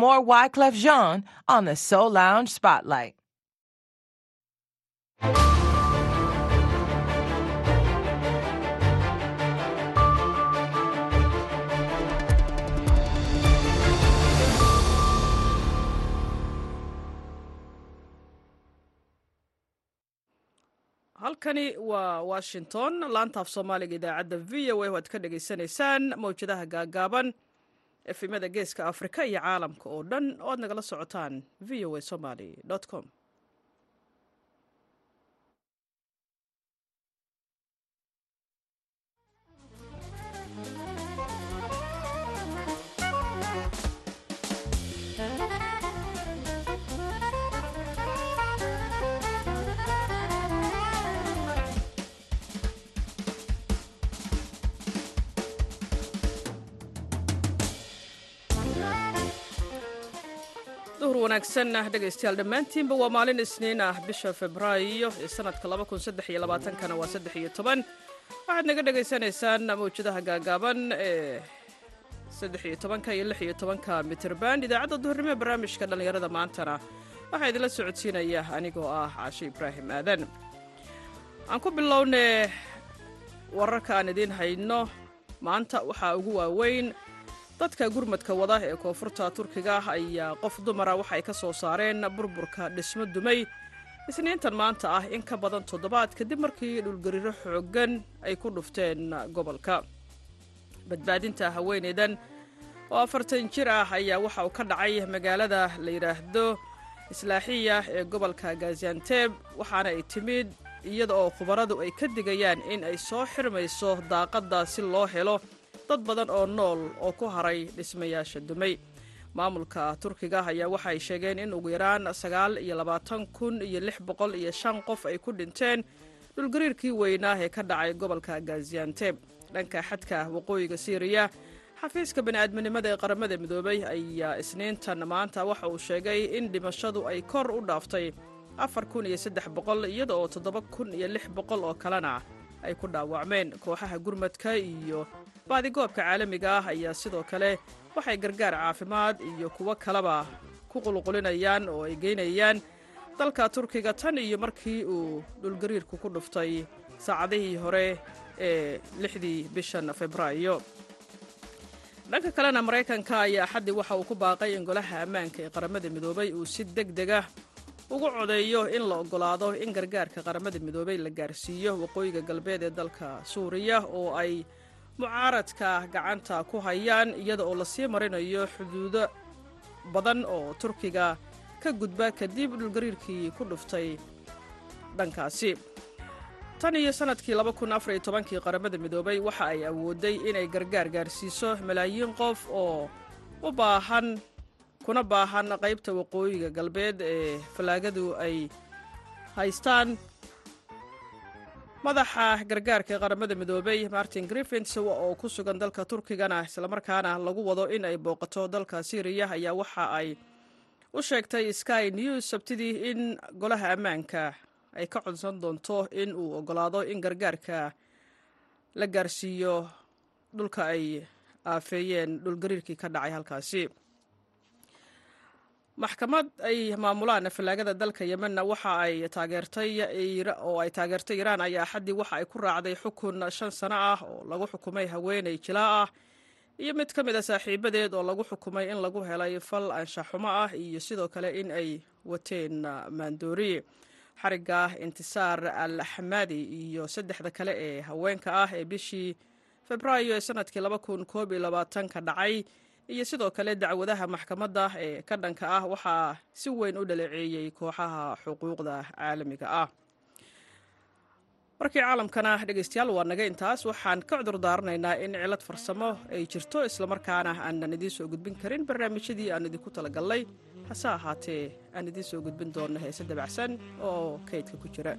More Wyclef Jean on the Soul Lounge Spotlight. halkani waa washington laantaaf soomaaliga idaacadda v o a waad ka dhagaysanaysaan mawjadaha gaagaaban efimada geeska afrika iyo caalamka oo dhan oo aad nagala socotaan v o a somaly com duhur wanaagsan dhegaystayaal dhammaantiinba waa maalin isniin ah bisha febraayo ee sanadka kana waa waxaad naga dhegaysanaysaan mawjadaha gaagaaban ee iyo ka mitrban idaacadda duhurnimo ee barnaamijka dhallinyarada maantana waxaa idinla socodsiinaya anigoo ah caashe ibraahim aadan. Aan ku bilownay wararka aan idiin hayno maanta waxaa ugu waaweyn dadka gurmadka wada ee koonfurta turkiga ayaa qof dumara waxay ka soo saareen burburka dhismo dumay. Isniintan maanta ah in ka badan toddobaad kadib markii dhulgariiro xooggan ay ku dhufteen gobolka. Badbaadinta haweeneydan oo afartan jir ah ayaa waxa uu ka dhacay magaalada la yidhaahdo islaaxiya ee gobolka gazianteb waxaana ay timid iyada oo khubaradu ay ka digayaan in ay soo xirmayso daaqadda si loo helo dad badan oo nool oo ku haray dhismayaasha dumay. Maamulka turkiga ayaa waxay sheegeen in ugu yaraan sagaal iyo labaatan kun iyo lix boqol iyo shan qof ay ku dhinteen dhulgariirkii weynaa ee ka dhacay gobolka gazianteb dhanka xadka waqooyiga siiriya xafiiska bani'aadminimada ee qaramada midoobay ayaa isniintan maanta waxa uu sheegay in dhimashadu ay kor u dhaaftay afar kun iyo saddex boqol iyada oo toddoba kun iyo lix boqol oo kalena ay ku dhaawacmeen kooxaha gurmadka iyo baadigoobka caalamiga ah ayaa sidoo kale waxay gargaar caafimaad iyo kuwo kaleba ku qulqulinayaan oo ay geynayaan. Dalka turkiga tan iyo markii uu dhulgariirku ku dhuftay saacadihii hore ee lixdii bishan febraayo. Dhanka kalena maraykanka ayaa axaddii waxa uu ku baaqay in golaha ammaanka ee qaramada midoobay uu si deg deg ah ugu codeeyo in la oggolaado in gargaarka qaramada midoobay la gaarsiiyo waqooyiga galbeed ee dalka suuriya oo ay mucaaradka gacanta ku hayaan iyada oo la sii marinayo xuduudo badan oo turkiga ka gudba kadib dhulgariirkii ku dhuftay dhankaasi. Tan iyo sannadkii kii qaramada midoobay waxa ay awooday inay gargaar gaarsiiso malaayiin qof oo u baahan kuna baahan qaybta waqooyiga galbeed ee fallaagadu ay haystaan madaxa gargaarka qaramada midoobay martin griffins oo ku sugan dalka turkigana islamarkaana lagu wado in ay booqato dalka syriya ayaa waxa ay u sheegtay sky news sabtidii in golaha ammaanka ay ka codsan doonto in uu oggolaado in gargaarka la gaarsiiyo dhulka ay aafeeyeen dhulgariirkii ka dhacay halkaasi maxkamad ay maamulaan fallaagada dalka yemenna. Waxa ay taageertay oo ay taageertay iiraan ayaa axaddii waxa ay ku raacday xukun shan sano ah oo lagu xukumay haweeney jilaa ah. Iyo mid ka mid a saaxiibadeed oo lagu xukumay in lagu helay fal anshaxumo ah iyo sidoo kale in ay wateen maandoori. Xarigga intisaar al xamaadi iyo saddexda kale ee haweenka ah ee bishii febraayo ee sannadkii ka dhacay iyo sidoo kale dacwadaha maxkamadda ee ka dhanka ah waxaa si weyn u dhaleeceeyey kooxaha xuquuqda caalamiga ah. Markii caalamkana dhegaystayaal waa naga intaas waxaan ka cudur daaranaynaa in cilad farsamo ay jirto islamarkaana aanan idiin soo gudbin karin. Barnaamijyadii aan idinku talagalnay hase ahaatee aan idiin soo gudbin doonno heese dabacsan oo kaydka ku jira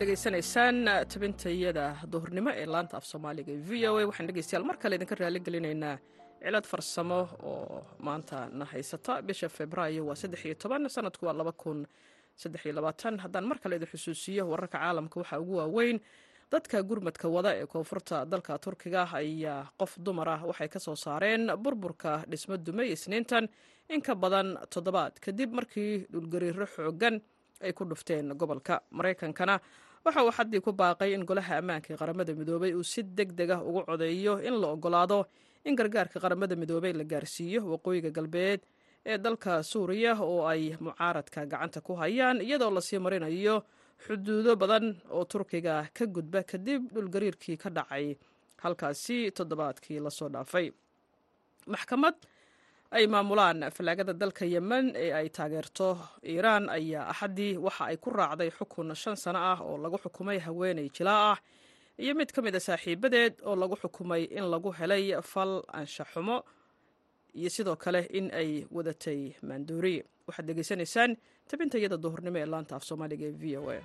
waxaad dhegaysanaysaan tabintayada duhurnimo ee laanta af soomaaliga e v o a. Waxaan dhegeystayaal mar kale idinka raali gelinaynaa. Cilad farsamo oo maanta na haysata. Bisha februaayo waa saddex iyo toban sanadku waa laba kun saddex iyo labaatan. Haddaan mar kale idin xusuusiyo wararka caalamka waxaa ugu waaweyn dadka gurmadka wada ee koonfurta dalka turkiga ayaa qof dumar ah. Waxay ka soo saareen burburka dhismo dumay isniintan in ka badan toddobaad kadib markii dhulgariiro xoogan ay ku dhufteen gobolka. Maraykankana waxa uu xaddii ku baaqay in golaha ammaanka qaramada midoobay uu si deg deg ah ugu codeeyo in la ogolaado in gargaarka qaramada midoobey la gaarsiiyo waqooyiga galbeed ee dalka suuriya oo ay mucaaradka gacanta ku hayaan iyadoo la sii marinayo xuduudo badan oo turkiga ka gudba kadib dhulgariirkii ka dhacay. Halkaasi toddobaadkii la soo dhaafay. Maxkamad ay maamulaan fallaagada dalka yemen ee ay taageerto iiraan ayaa axaddii waxa ay ku raacday xukun shan sano ah oo lagu xukumay haweeney jilaa ah iyo mid ka mid a saaxiibadeed oo lagu xukumay in lagu helay fal anshaxumo iyo sidoo kale in ay wadatay maanduuri waxaad degeysanaysaan tabintayada duhurnimo ee laanta af soomaaliga ee v o a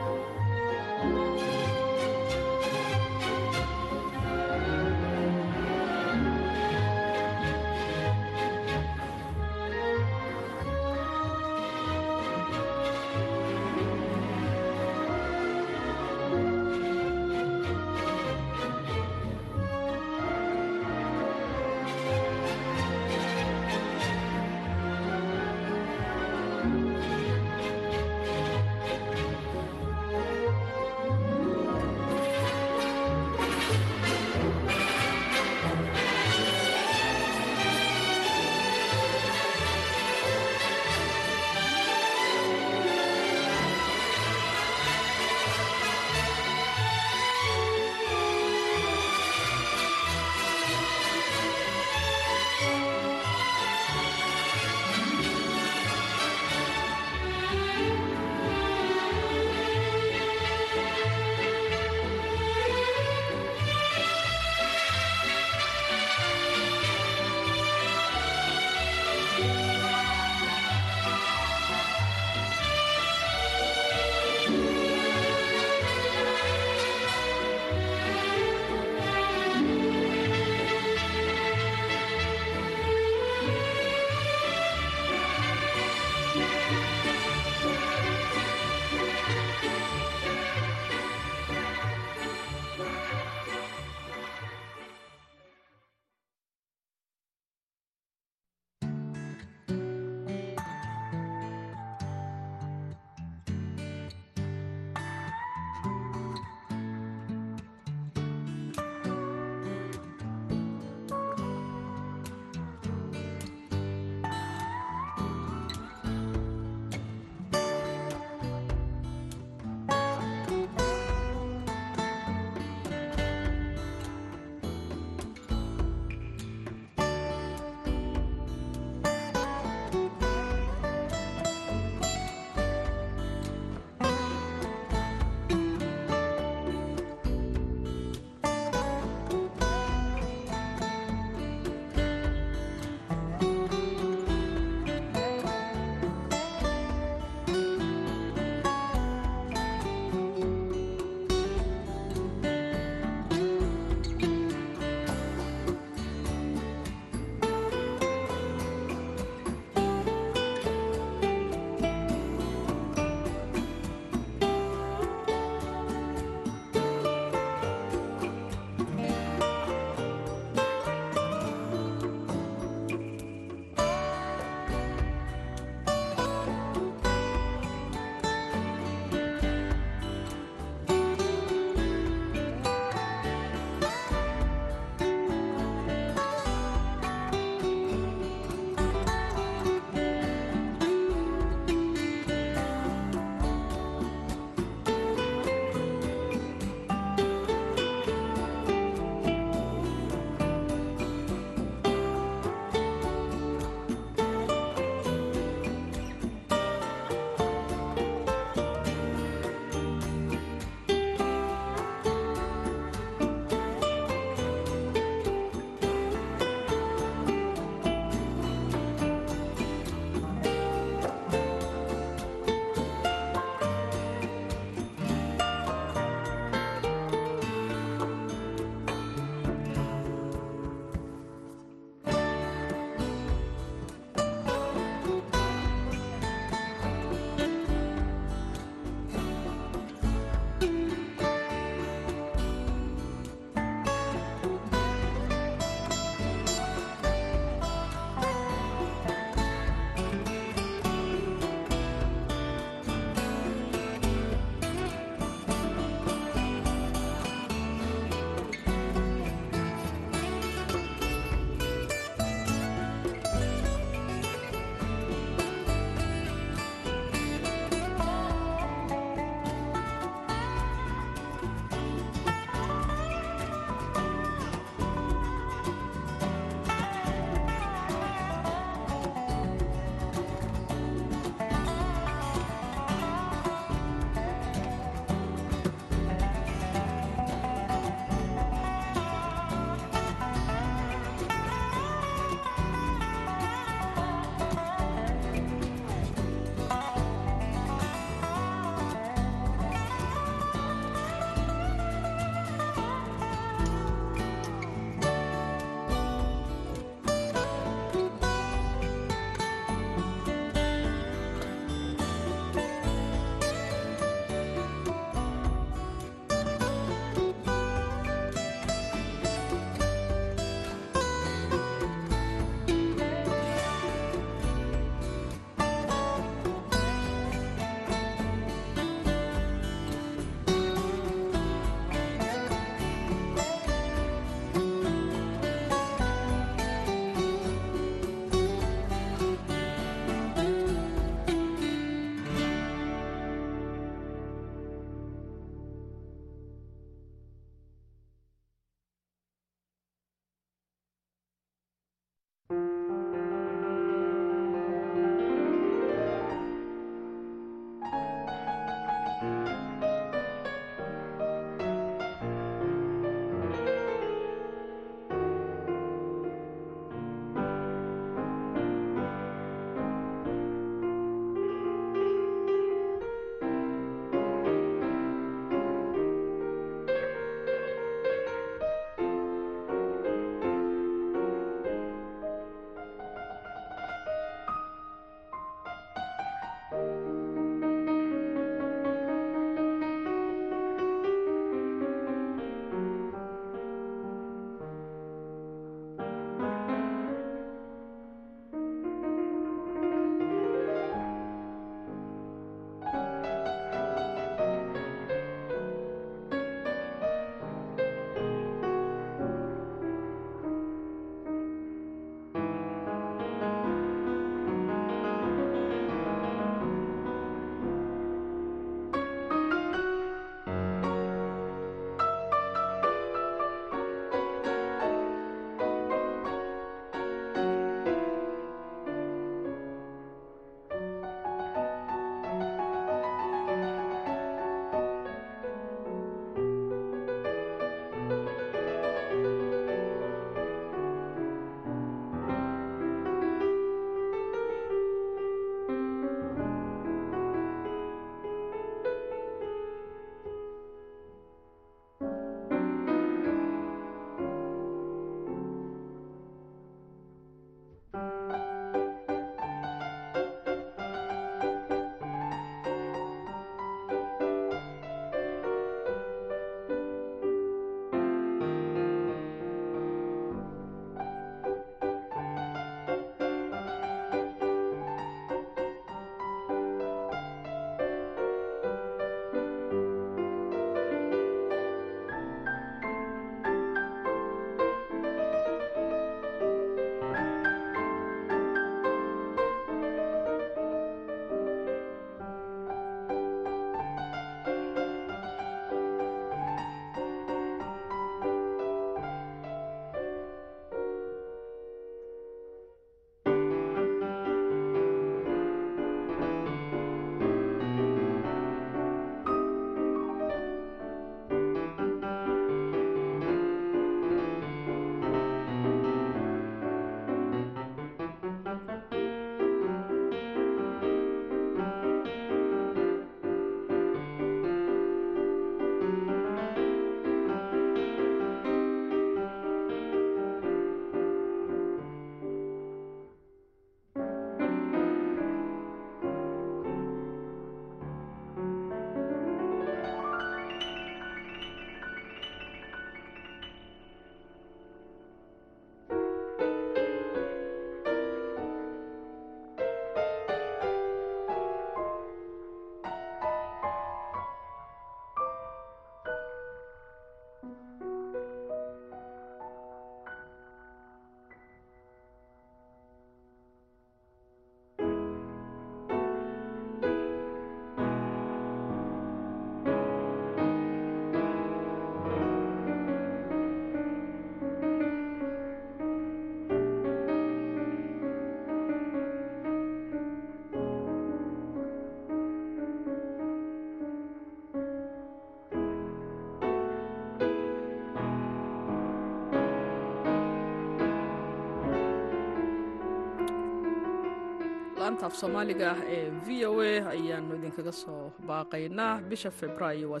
laanta af soomaaliga ah ee v o a ayaanu idinkaga soo baaqaynaa. Bisha februaayo waa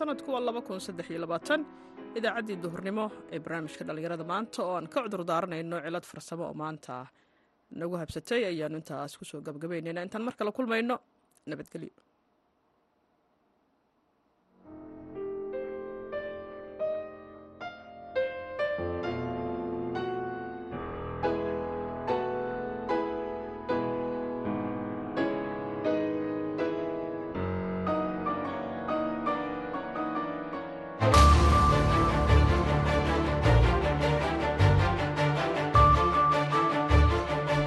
sanadku waa idaacaddii duhurnimo ee barnaamijka dhallinyarada maanta oo aan ka cudur daaranayno cilad farsamo oo maanta nagu habsatay ayaanu intaas ku soo gabagabaynayna intaan mar kale kulmayno nabadgelyo